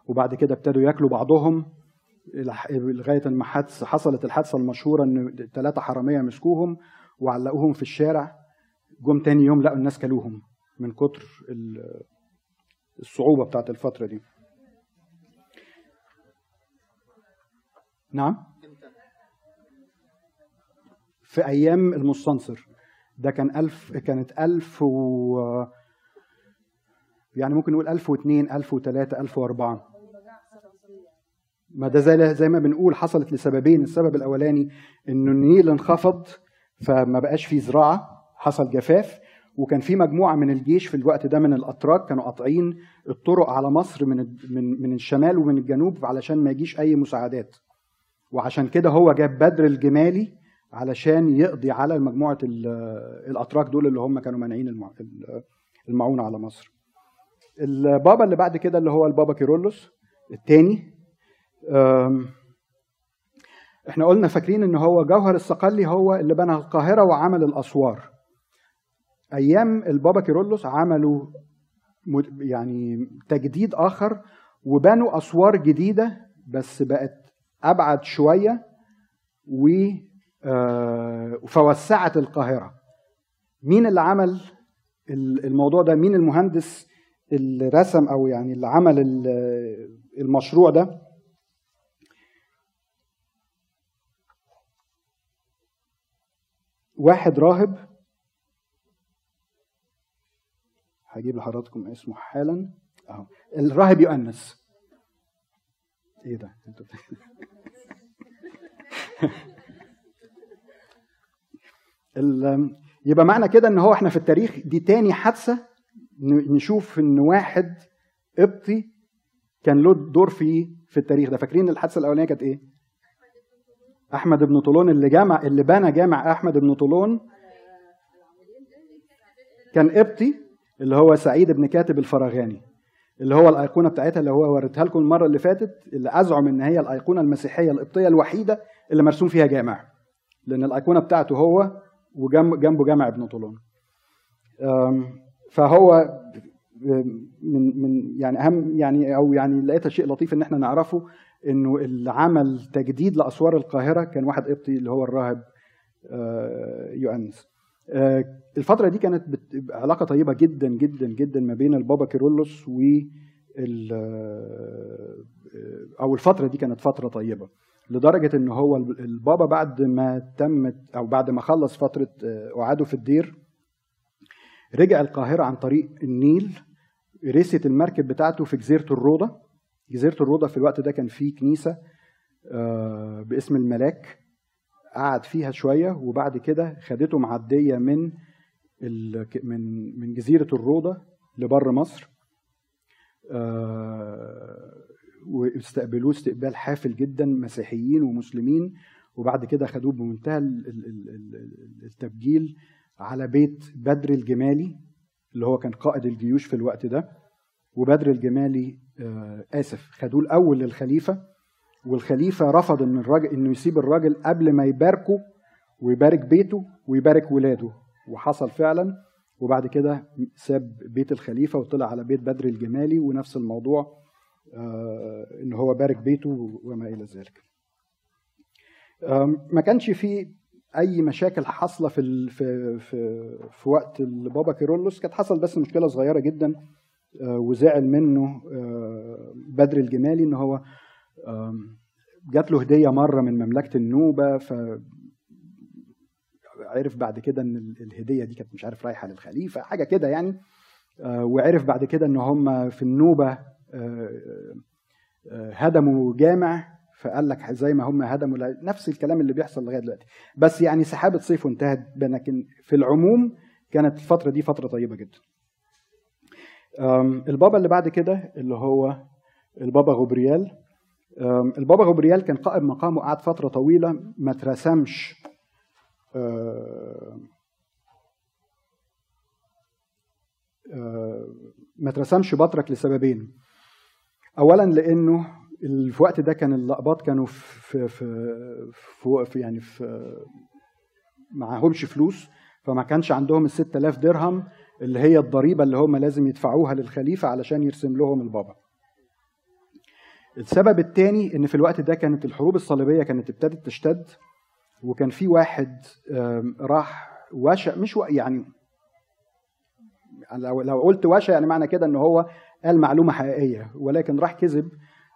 وبعد كده ابتدوا ياكلوا بعضهم. لغاية ما حصلت الحادثة المشهورة إن ثلاثة حرامية مسكوهم وعلقوهم في الشارع. جم تاني يوم لقوا الناس كلوهم من كتر ال- الصعوبة بتاعت الفترة دي. نعم؟ في أيام المستنصر. ده كان ألف كانت ألف و يعني ممكن نقول ألف واثنين ألف وثلاثة ألف وأربعة. ما ده زي زي ما بنقول حصلت لسببين السبب الأولاني إنه النيل انخفض فما بقاش فيه زراعة حصل جفاف وكان في مجموعة من الجيش في الوقت ده من الأتراك كانوا قاطعين الطرق على مصر من من من الشمال ومن الجنوب علشان ما يجيش أي مساعدات وعشان كده هو جاب بدر الجمالي علشان يقضي على مجموعة ال- الأتراك دول اللي هم كانوا مانعين المع- ال- المعونة على مصر. البابا اللي بعد كده اللي هو البابا كيرلس الثاني إحنا قلنا فاكرين إن هو جوهر الصقلي هو اللي بنى القاهرة وعمل الأسوار. أيام البابا كيرلس عملوا يعني تجديد آخر وبنوا أسوار جديدة بس بقت أبعد شوية و فوسعت القاهرة. مين اللي عمل ال- الموضوع ده؟ مين المهندس اللي رسم أو يعني اللي عمل ال- المشروع ده؟ واحد راهب. هجيب لحضراتكم اسمه حالا. اهو. الراهب يؤنس. إيه ده؟ يبقى معنى كده إن هو إحنا في التاريخ دي تاني حادثة نشوف إن واحد قبطي كان له دور في في التاريخ ده. فاكرين الحادثة الأولانية كانت إيه؟ أحمد بن طولون اللي جمع اللي بنى جامع أحمد بن طولون كان قبطي اللي هو سعيد بن كاتب الفراغاني اللي هو الأيقونة بتاعتها اللي هو وريتها لكم المرة اللي فاتت اللي أزعم إن هي الأيقونة المسيحية القبطية الوحيدة اللي مرسوم فيها جامع لأن الأيقونة بتاعته هو وجنب جنبه جامع ابن طولون. فهو من من يعني أهم يعني أو يعني لقيتها شيء لطيف إن إحنا نعرفه إنه اللي عمل تجديد لأسوار القاهرة كان واحد قبطي اللي هو الراهب آه، يؤنس آه، الفترة دي كانت علاقة طيبة جدا جدا جدا ما بين البابا كيرلس و آه، أو الفترة دي كانت فترة طيبة لدرجة إن هو البابا بعد ما تمت أو بعد ما خلص فترة قعاده في الدير رجع القاهرة عن طريق النيل رست المركب بتاعته في جزيرة الروضة جزيرة الروضه في الوقت ده كان في كنيسة آه، باسم الملاك قعد فيها شوية وبعد كده خدته معدية من من من جزيرة الروضه لبر مصر آه، واستقبلوه استقبال حافل جدا مسيحيين ومسلمين وبعد كده خدوه بمنتهى ال- ال- ال- ال- التبجيل على بيت بدر الجمالي اللي هو كان قائد الجيوش في الوقت ده وبدر الجمالي آسف خدوه الأول للخليفة والخليفة رفض إن الراجل إنه يسيب الراجل قبل ما يباركه ويبارك بيته ويبارك ولاده. وحصل فعلا وبعد كده ساب بيت الخليفة وطلع على بيت بدر الجمالي ونفس الموضوع آه إن هو بارك بيته وما إلى ذلك. ما كانش في أي مشاكل حاصلة في في في, في وقت البابا كيرلس. كانت حصل بس مشكلة صغيرة جدا. وزعل منه بدر الجمالي إن هو جات له هدية مرة من مملكة النوبة ف عرف بعد كده إن الهدية دي كانت مش عارف رايحة للخليفة حاجة كده يعني. وعرف بعد كده إن هم في النوبة هدموا جامع فقال لك زي ما هم هدموا نفس الكلام اللي بيحصل لغاية دلوقتي. بس يعني سحابة صيفه انتهت لكن في العموم كانت الفترة دي فترة طيبة جدا. البابا اللي بعد كده اللي هو البابا غبريال. البابا غبريال كان قائم مقامه قعد فترة طويلة ما اترسمش ما اترسمش بطرك لسببين. اولا لأنه في الوقت ده كان الاقباط كانوا في في في, في يعني في معهمش فلوس فما كانش عندهم ال 6000 درهم اللي هي الضريبة اللي هم لازم يدفعوها للخليفة علشان يرسم لهم البابا. السبب الثاني إن في الوقت ده كانت الحروب الصليبية كانت ابتدت تشتد وكان في واحد راح وشى مش يعني لو لو قلت وشى يعني معنى كده إن هو قال معلومة حقيقية ولكن راح كذب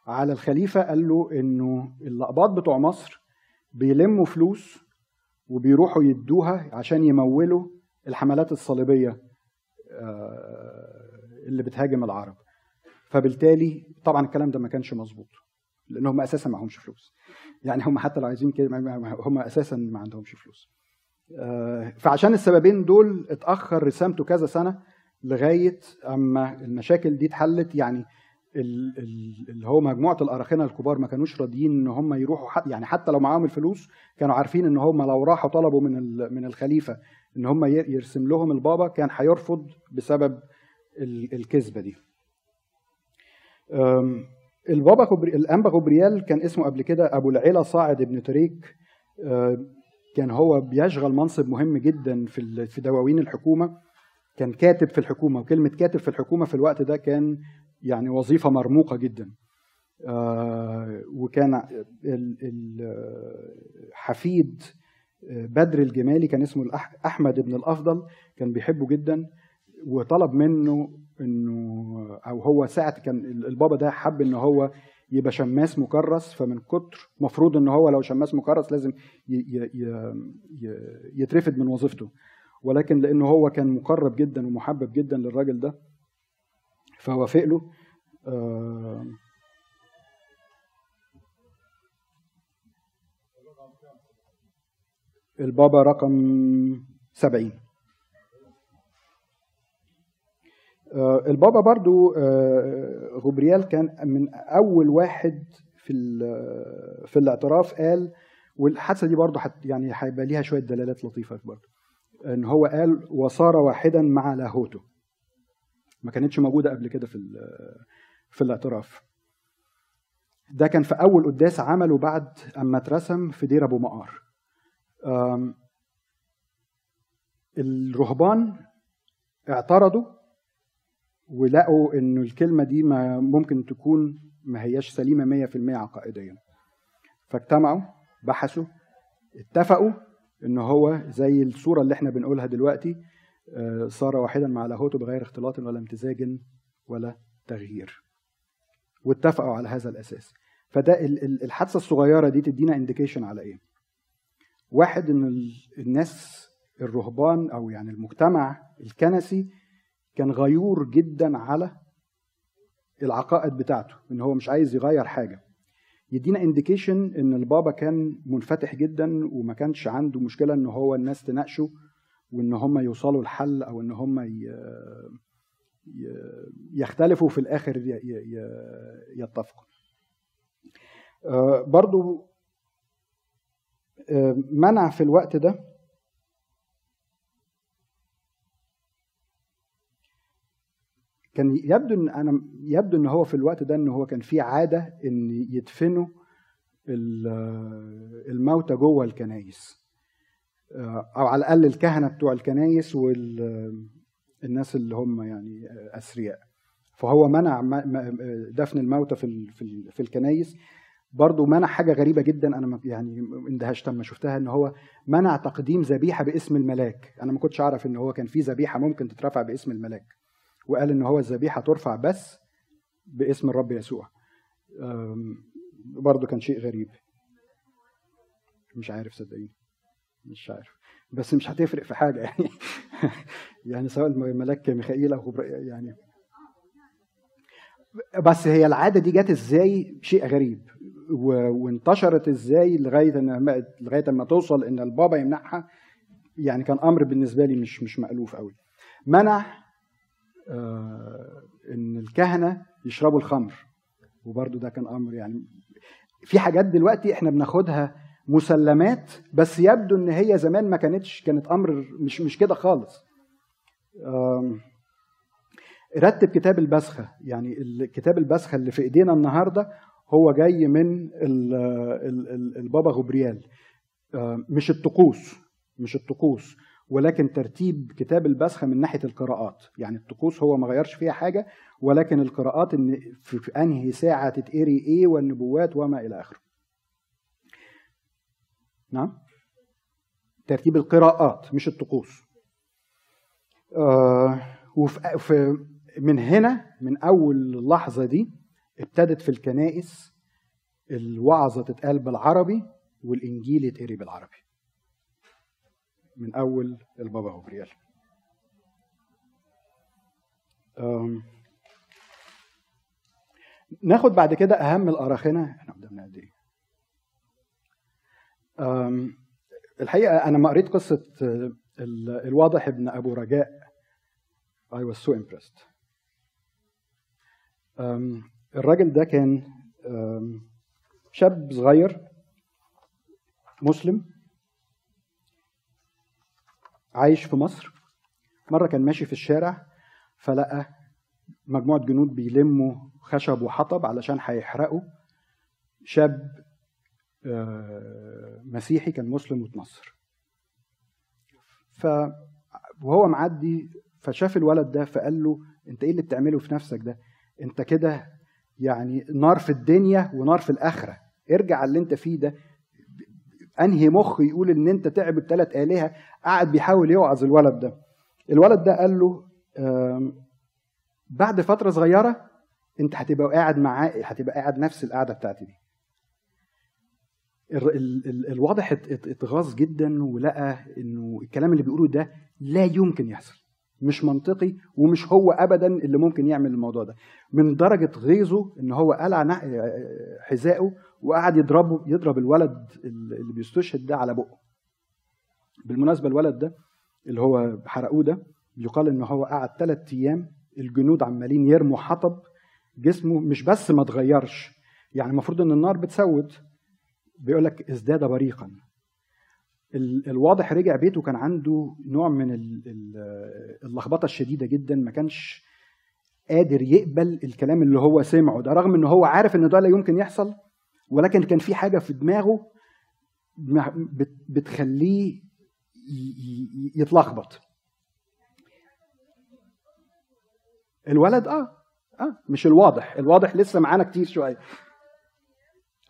على الخليفة قال له إنه الأقباط بتوع مصر بيلموا فلوس وبيروحوا يدوها عشان يمولوا الحملات الصليبية اللي بتهاجم العرب. فبالتالي طبعا الكلام ده ما كانش مظبوط لأن هم أساسا معهمش فلوس. يعني هم حتى لو عايزين كده هم أساسا ما عندهمش فلوس. فعشان السببين دول اتأخر رسامته كذا سنة لغاية أما المشاكل دي اتحلت. يعني اللي هو مجموعة الاراخنه الكبار ما كانوش راضيين إن هم يروحوا يعني حتى لو معاهم الفلوس كانوا عارفين إن هم لو راحوا طلبوا من من الخليفة إن هم يرسم لهم البابا كان هيرفض بسبب الكذبة دي. البابا غبري... الأنبا غبريال كان اسمه قبل كده أبو العلا صاعد ابن تريك. كان هو بيشغل منصب مهم جدا في في دواوين الحكومة. كان كاتب في الحكومة وكلمة كاتب في الحكومة في الوقت ده كان يعني وظيفة مرموقة جدا. وكان حفيد بدر الجمالي كان اسمه أحمد بن الأفضل كان بيحبه جدا وطلب منه إنه أو هو ساعة كان البابا ده حب إن هو يبقى شماس مكرس فمن كتر مفروض إن هو لو شماس مكرس لازم يترفد من وظيفته. ولكن لأنه هو كان مقرب جدا ومحبب جدا للراجل ده فوافق له البابا رقم سبعين. البابا برضو غبريال كان من أول واحد في في الاعتراف قال والحادثة دي برضو حت يعني هيبقى ليها شوية دلالات لطيفة برضو إن هو قال وصار واحدا مع لاهوته ما كانتش موجودة قبل كده في في الاعتراف. ده كان في أول قداس عمله بعد أما اترسم في دير أبو مقار. الرهبان اعترضوا ولقوا إنه الكلمة دي ما ممكن تكون ما هياش سليمة 100% عقائديا. فاجتمعوا بحثوا اتفقوا إن هو زي الصورة اللي إحنا بنقولها دلوقتي صار واحدا مع لاهوته بغير اختلاط ولا امتزاج ولا تغيير. واتفقوا على هذا الأساس. فده الحادثة الصغيرة دي تدينا انديكيشن على إيه؟ واحد إن الناس الرهبان أو يعني المجتمع الكنسي كان غيور جدا على العقائد بتاعته إن هو مش عايز يغير حاجة. يدينا انديكيشن إن البابا كان منفتح جدا وما كانش عنده مشكلة إن هو الناس تناقشه وإن هم يوصلوا لحل أو إن هم يختلفوا في الآخر يتفقوا. برضو آه، منع في الوقت ده؟ كان يبدو إن أنا يبدو إن هو في الوقت ده إن هو كان في عادة إن يدفنوا آه، الموتى جوه الكنايس آه، أو على الأقل الكهنة بتوع الكنايس والناس اللي هم يعني أثرياء. فهو منع دفن الموتى في في الكنايس برضه منع حاجة غريبة جدا أنا يعني اندهشت لما شفتها إن هو منع تقديم ذبيحة باسم الملاك. أنا ما كنتش أعرف إن هو كان في ذبيحة ممكن تترفع باسم الملاك. وقال إن هو الذبيحة ترفع بس باسم الرب يسوع. برضه كان شيء غريب. مش عارف صدقيني. مش عارف. بس مش هتفرق في حاجة. يعني يعني سواء الملاك ميخائيل أو يعني. بس هي العادة دي جت إزاي؟ شيء غريب. وانتشرت إزاي لغاية ان لغاية ما توصل ان البابا يمنعها يعني كان أمر بالنسبة لي مش مش مألوف قوي. منع آه ان الكهنة يشربوا الخمر وبرده ده كان أمر يعني في حاجات دلوقتي إحنا بناخدها مسلمات بس يبدو ان هي زمان ما كانتش كانت أمر مش مش كده خالص. رتب كتاب البسخة يعني الكتاب البسخة اللي في ايدينا النهارده هو جاي من البابا غبريال. مش الطقوس مش الطقوس ولكن ترتيب كتاب البسخة من ناحية القراءات. يعني الطقوس هو ما غيرش فيها حاجة ولكن القراءات إن في أنهي ساعة تتقري إيه والنبوات وما إلى آخره. نعم؟ ترتيب القراءات مش الطقوس. آه وفي من هنا من أول اللحظة دي ابتدت في الكنائس الوعظة تتقال بالعربي والإنجيل يتقري بالعربي. من أول البابا غبريال. ناخد بعد كده أهم الأراخنة إحنا قدامنا قد إيه؟ الحقيقة أنا ما قريت قصة الواضح ابن أبو رجاء. I was so impressed. الراجل ده كان شاب صغير مسلم عايش في مصر. مرة كان ماشي في الشارع فلقى مجموعة جنود بيلموا خشب وحطب علشان هيحرقوا شاب مسيحي كان مسلم واتنصر ف وهو معدي فشاف الولد ده فقال له أنت إيه اللي بتعمله في نفسك ده؟ أنت كده يعني نار في الدنيا ونار في الآخرة. ارجع اللي انت فيه ده. انهي مخ يقول ان انت تعبد ثلاث آلهة؟ قاعد بيحاول يوعظ الولد ده. الولد ده قال له بعد فترة صغيرة انت هتبقى قاعد معاه هتبقى قاعد نفس القعدة بتاعتي دي. الواضح اتغاظ جدا ولقى انه الكلام اللي بيقوله ده لا يمكن يحصل. مش منطقي ومش هو ابدا اللي ممكن يعمل الموضوع ده. من درجة غيظه إن هو قلع حذائه وقعد يضربه يضرب الولد اللي بيستشهد ده على بقه. بالمناسبة الولد ده اللي هو حرقوه ده يقال إن هو قعد ثلاث أيام الجنود عمالين يرموا حطب جسمه مش بس ما اتغيرش يعني المفروض إن النار بتسود. بيقول لك ازداد بريقا. الواضح رجع بيته كان عنده نوع من اللخبطة الشديدة جدا ما كانش قادر يقبل الكلام اللي هو سمعه ده رغم إن هو عارف إن ده لا يمكن يحصل ولكن كان في حاجة في دماغه بتخليه يتلخبط. الولد آه آه مش الواضح الواضح لسه معانا كتير شوية.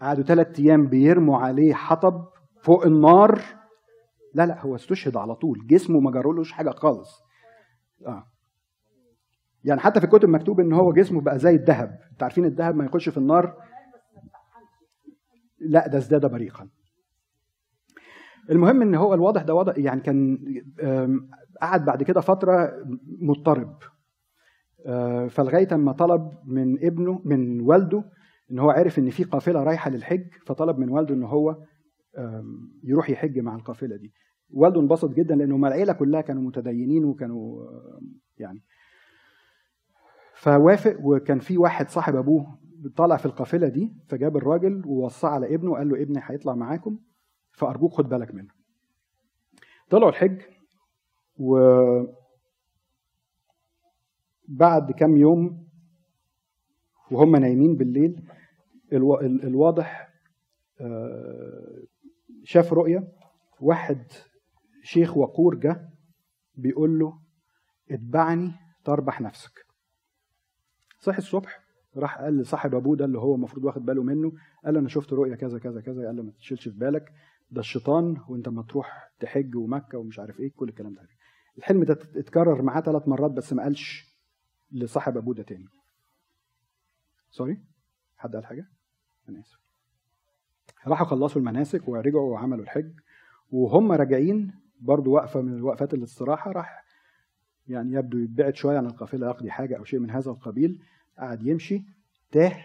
قعدوا ثلاث أيام بيرموا عليه حطب فوق النار لا لا هو استشهد على طول. جسمه ما جرولوش حاجة خالص. آه. يعني حتى في الكتب مكتوب إن هو جسمه بقى زي الذهب. أنت عارفين الذهب ما يخش في النار؟ لا ده ازداد بريقا. المهم إن هو الواضح ده واضح يعني كان قعد بعد كده فترة مضطرب. فلغاية أما طلب من ابنه من والده إن هو عرف إن في قافلة رايحة للحج فطلب من والده إن هو يروح يحج مع القافلة دي. والده انبسط جدا لأنه العيلة كلها كانوا متدينين وكانوا يعني. فوافق وكان في واحد صاحب أبوه طالع في القافلة دي فجاب الراجل ووصاه على ابنه وقال له ابني هيطلع معاكم فأرجوك خد بالك منه. طلعوا الحج و بعد كام يوم وهم نايمين بالليل ألو... الواضح آه، شاف رؤية واحد شيخ وقور جه بيقول له اتبعني تربح نفسك. صحي الصبح راح قال لصاحب أبوه ده اللي هو المفروض واخد باله منه قال له أنا شفت رؤية كذا كذا كذا قال له ما تشيلش في بالك ده الشيطان وأنت ما تروح تحج ومكة ومش عارف إيه كل الكلام ده. الحلم ده اتكرر معاه ثلاث مرات بس ما قالش لصاحب أبوه ده تاني. سوري حد قال حاجة؟ أنا آسف. راحوا خلصوا المناسك ورجعوا وعملوا الحج وهم راجعين برضو وقفه من وقفات الاستراحة راح يعني يبدو يبعد شوية عن القافلة يقضي حاجة أو شيء من هذا القبيل قعد يمشي تاه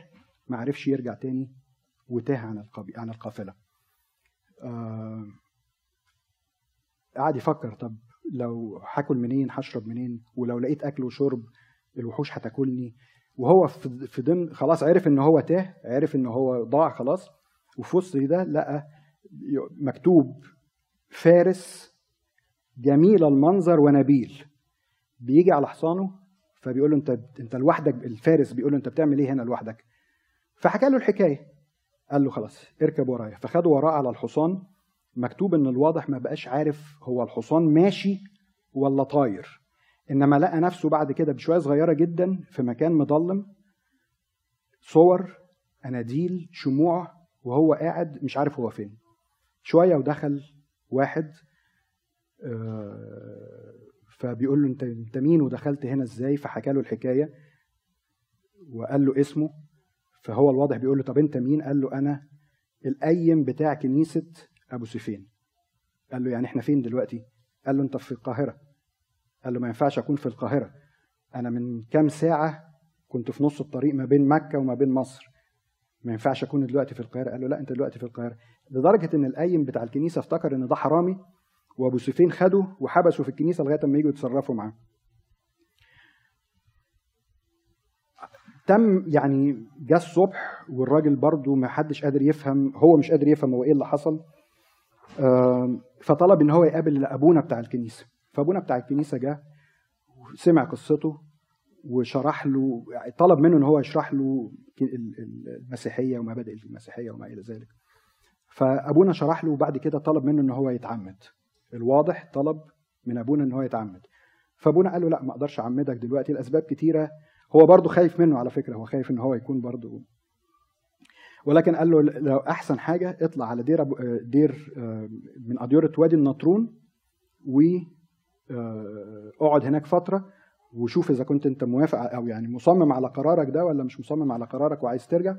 ما عرفش يرجع تاني وتاه عن عن القافلة. آه قعد يفكر طب لو هاكل منين هشرب منين؟ ولو لقيت أكل وشرب الوحوش هتاكلني؟ وهو في ضمن خلاص عرف إن هو تاه عرف إن هو ضاع خلاص وفي وسط ده لقى مكتوب فارس جميل المنظر ونبيل. بيجي على حصانه فبيقول له انت انت لوحدك الفارس بيقول له انت بتعمل إيه هنا لوحدك؟ فحكى له الحكاية. قال له خلاص اركب ورايا. فخدوا وراه على الحصان مكتوب إن الواضح ما بقاش عارف هو الحصان ماشي ولا طاير. إنما لقى نفسه بعد كده بشوية صغيرة جدا في مكان مظلم. صور أناديل شموع وهو قاعد مش عارف هو فين. شوية ودخل واحد آه، فبيقول له انت انت مين ودخلت هنا إزاي؟ فحكى له الحكاية وقال له اسمه. فهو الواضح بيقول له طب انت مين؟ قال له أنا القيم بتاع كنيسة أبو سفين قال له يعني إحنا فين دلوقتي؟ قال له أنت في القاهرة. قال له ما ينفعش أكون في القاهرة. أنا من كام ساعة كنت في نص الطريق ما بين مكة وما بين مصر. ما ينفعش أكون دلوقتي في القاهرة. قال له لا أنت دلوقتي في القاهرة. لدرجة إن القيم بتاع الكنيسة افتكر إن ده حرامي وأبو سفين خده وحبسه في الكنيسة لغاية ما يجوا يتصرفوا معاه. تم يعني جه الصبح والراجل برضه ما حدش قادر يفهم هو مش قادر يفهم هو إيه اللي حصل. فطلب إن هو يقابل أبونا بتاع الكنيسة. فأبونا بتاع الكنيسة جه سمع قصته. وشرح له طلب منه إن هو يشرح له المسيحية ومبادئ المسيحية وما إلى ذلك. فأبونا شرح له وبعد كده طلب منه إن هو يتعمد. الواضح طلب من أبونا إن هو يتعمد. فأبونا قال له لا ما أقدرش أعمدك دلوقتي الاسباب كتيرة. هو برضه خايف منه على فكرة هو خايف إن هو يكون برضه. ولكن قال له لو أحسن حاجة اطلع على دير دير آه، من أديرة وادي النطرون و آه، اقعد هناك فترة. وشوف إذا كنت أنت موافق أو يعني مصمم على قرارك ده ولا مش مصمم على قرارك وعايز ترجع.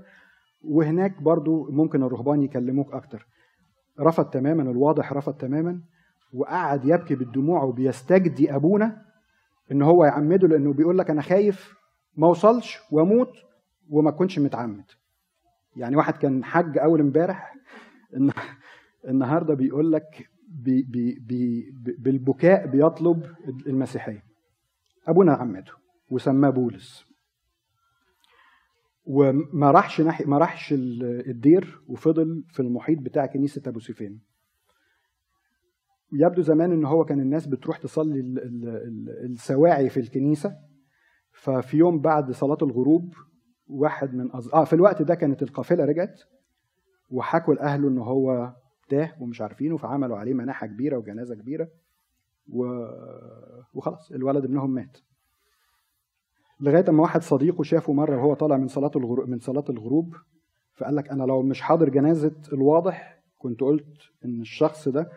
وهناك برضو ممكن الرهبان يكلموك أكتر. رفض تماما الواضح رفض تماما. وقعد يبكي بالدموع وبيستجدي أبونا إن هو يعمده لأنه بيقول لك أنا خايف ما أوصلش وأموت وما أكونش متعمد. يعني واحد كان حج أول امبارح النهارده بيقول لك بي بي بي بالبكاء بيطلب المسيحية. أبونا عمده وسماه بولس. وما راحش ناحية ما راحش الدير وفضل في المحيط بتاع كنيسة أبو سيفين يبدو زمان إن هو كان الناس بتروح تصلي السواعي في الكنيسة. ففي يوم بعد صلاة الغروب واحد من أز... آه في الوقت ده كانت القافلة رجعت وحكوا لأهله إن هو تاه ومش عارفينه فعملوا عليه مناحة كبيرة وجنازة كبيرة. وخلاص الولد ابنهم مات. لغاية أما واحد صديقه شافه مرة وهو طالع من صلاة الغروب من صلاة الغروب فقال لك أنا لو مش حاضر جنازة الواضح كنت قلت إن الشخص ده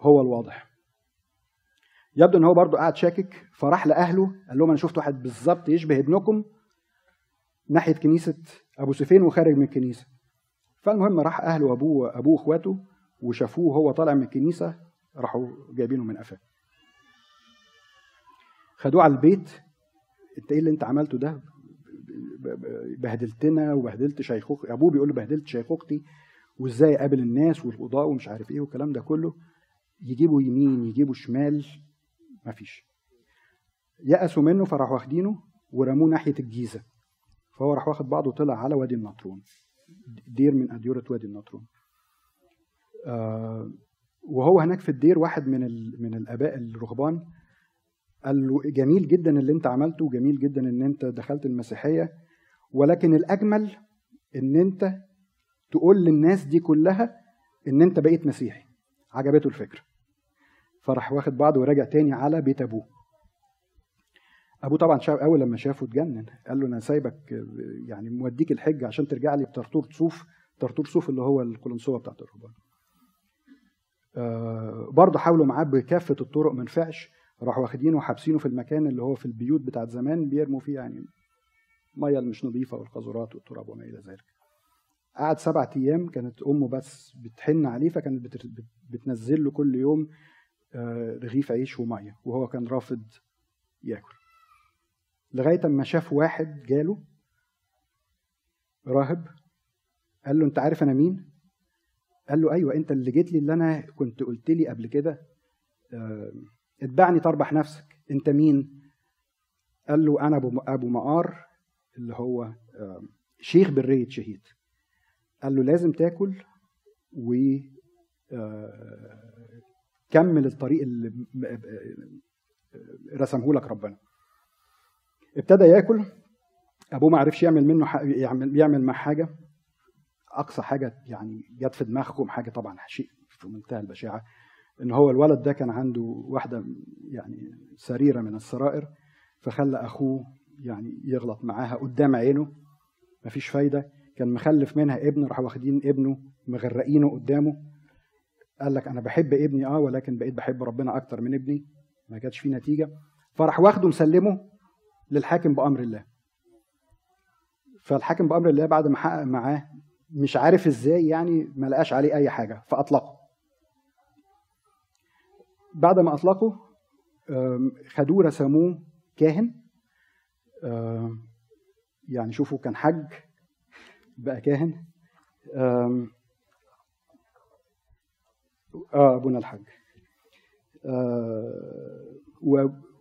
هو الواضح. يبدو إن هو برضه قاعد شاكك فراح لأهله قال لهم أنا شفت واحد بالظبط يشبه ابنكم ناحية كنيسة أبو سفين وخارج من الكنيسة. فالمهم راح أهله وأبوه أبوه وإخواته وشافوه وهو طالع من الكنيسة راحوا جايبينه من قفاه. خدوه على البيت انت إيه اللي انت عملته ده؟ بهدلتنا وبهدلت شيخوخ ابوه بيقول له بهدلت شيخوختي وازاي اقابل الناس والقضاء ومش عارف إيه والكلام ده كله؟ يجيبوا يمين يجيبوا شمال مفيش. يأسوا منه فراحوا واخدينه ورموه ناحية الجيزة. فهو راح واخد بعضه وطلع على وادي النطرون. دير من أديرة وادي النطرون. آه وهو هناك في الدير واحد من من الآباء الرهبان قال له جميل جدا اللي أنت عملته وجميل جدا إن أنت دخلت المسيحية ولكن الأجمل إن أنت تقول للناس دي كلها إن أنت بقيت مسيحي. عجبته الفكرة. فراح واخد بعضه وراجع تاني على بيت أبوه. أبوه طبعا شاف أول لما شافه اتجنن قال له أنا سايبك يعني موديك الحج عشان ترجع لي بطرطور صوف طرطور صوف اللي هو القلنسوة بتاعت الرهبان. برضه حاولوا معاه بكافة الطرق ما نفعش. راحوا واخدينه وحابسينه في المكان اللي هو في البيوت بتاعت زمان بيرموا فيه يعني مية مش نظيفة والقاذورات والتراب وما إلى ذلك. قعد سبعة أيام كانت أمه بس بتحن عليه فكانت بتنزل له كل يوم آه رغيف عيش ومية وهو كان رافض ياكل. لغاية أما شاف واحد جاله راهب قال له أنت عارف أنا مين؟ قال له أيوه أنت اللي جيت لي اللي أنا كنت قلت لي قبل كده آه اتبعني تربح نفسك. أنت مين؟ قال له أنا أبو أبو مقار اللي هو آه شيخ برية شهيد. قال له لازم تاكل و آه كمل الطريق اللي رسمه لك ربنا. ابتدى ياكل أبوه ما عرفش يعمل منه يعمل يعمل مع حاجة. أقصى حاجة يعني جت في دماغهم حاجة طبعا شيء في منتهى البشاعة إن هو الولد ده كان عنده واحدة يعني سريرة من السرائر فخلى أخوه يعني يغلط معاها قدام عينه مفيش فايدة كان مخلف منها ابن راحوا واخدين ابنه مغرقينه قدامه قال لك أنا بحب ابني آه ولكن بقيت بحب ربنا أكتر من ابني ما كانتش فيه نتيجة. فراح واخده مسلمه للحاكم بأمر الله. فالحاكم بأمر الله بعد ما حقق معاه مش عارف إزاي يعني ما لقاش عليه أي حاجة فأطلقه. بعد ما أطلقه خدوه رسموه كاهن. يعني شوفوا كان حج بقى كاهن. آه أبونا الحج آه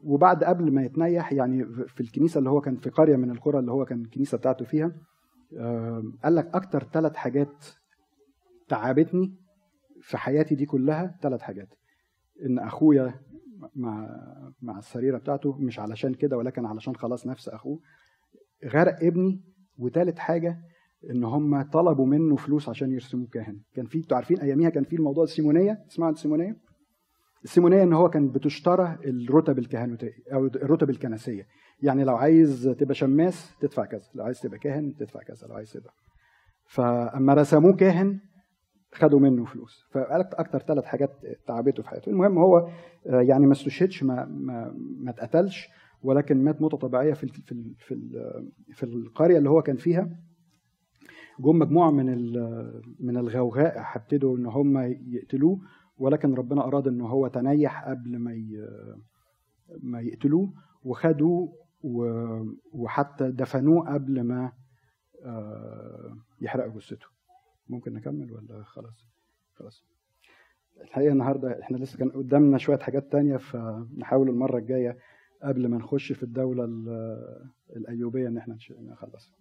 وبعد قبل ما يتنيح يعني في الكنيسة اللي هو كان في قرية من القرى اللي هو كان الكنيسه بتاعته فيها قال لك أكتر ثلاث حاجات تعبتني في حياتي دي كلها ثلاث حاجات. إن أخويا مع مع السريرة بتاعته مش علشان كده ولكن علشان خلاص نفس أخوه غرق ابني. وثالث حاجة إن هم طلبوا منه فلوس عشان يرسموه كاهن. كان في أنتوا عارفين أياميها كان في الموضوع السيمونيه عن السيمونيه السيمونية إن هو كان بتشترى الرتب الكهنوتية أو الرتب الكنسية. يعني لو عايز تبقى شماس تدفع كذا لو عايز تبقى كاهن تدفع كذا لو عايز تبقى. فاما رسموه كاهن خدوا منه فلوس. فقالت أكتر ثلاث حاجات تعبته في حياته المهم هو يعني ما استشهدش ما ما, ما اتقتلش ولكن مات موتة طبيعية في في في, في القرية اللي هو كان فيها. جم مجموعة من من الغوغاء هبتدوا إن هم يقتلوه ولكن ربنا أراد إن هو تنيح قبل ما ما يقتلوه وخدوه وحتى دفنوه قبل ما يحرقوا جثته. ممكن نكمل ولا خلاص؟ خلاص. الحقيقة النهارده إحنا لسه كان قدامنا شوية حاجات تانية فنحاول المرة الجاية قبل ما نخش في الدولة الأيوبية إن إحنا نخلصها.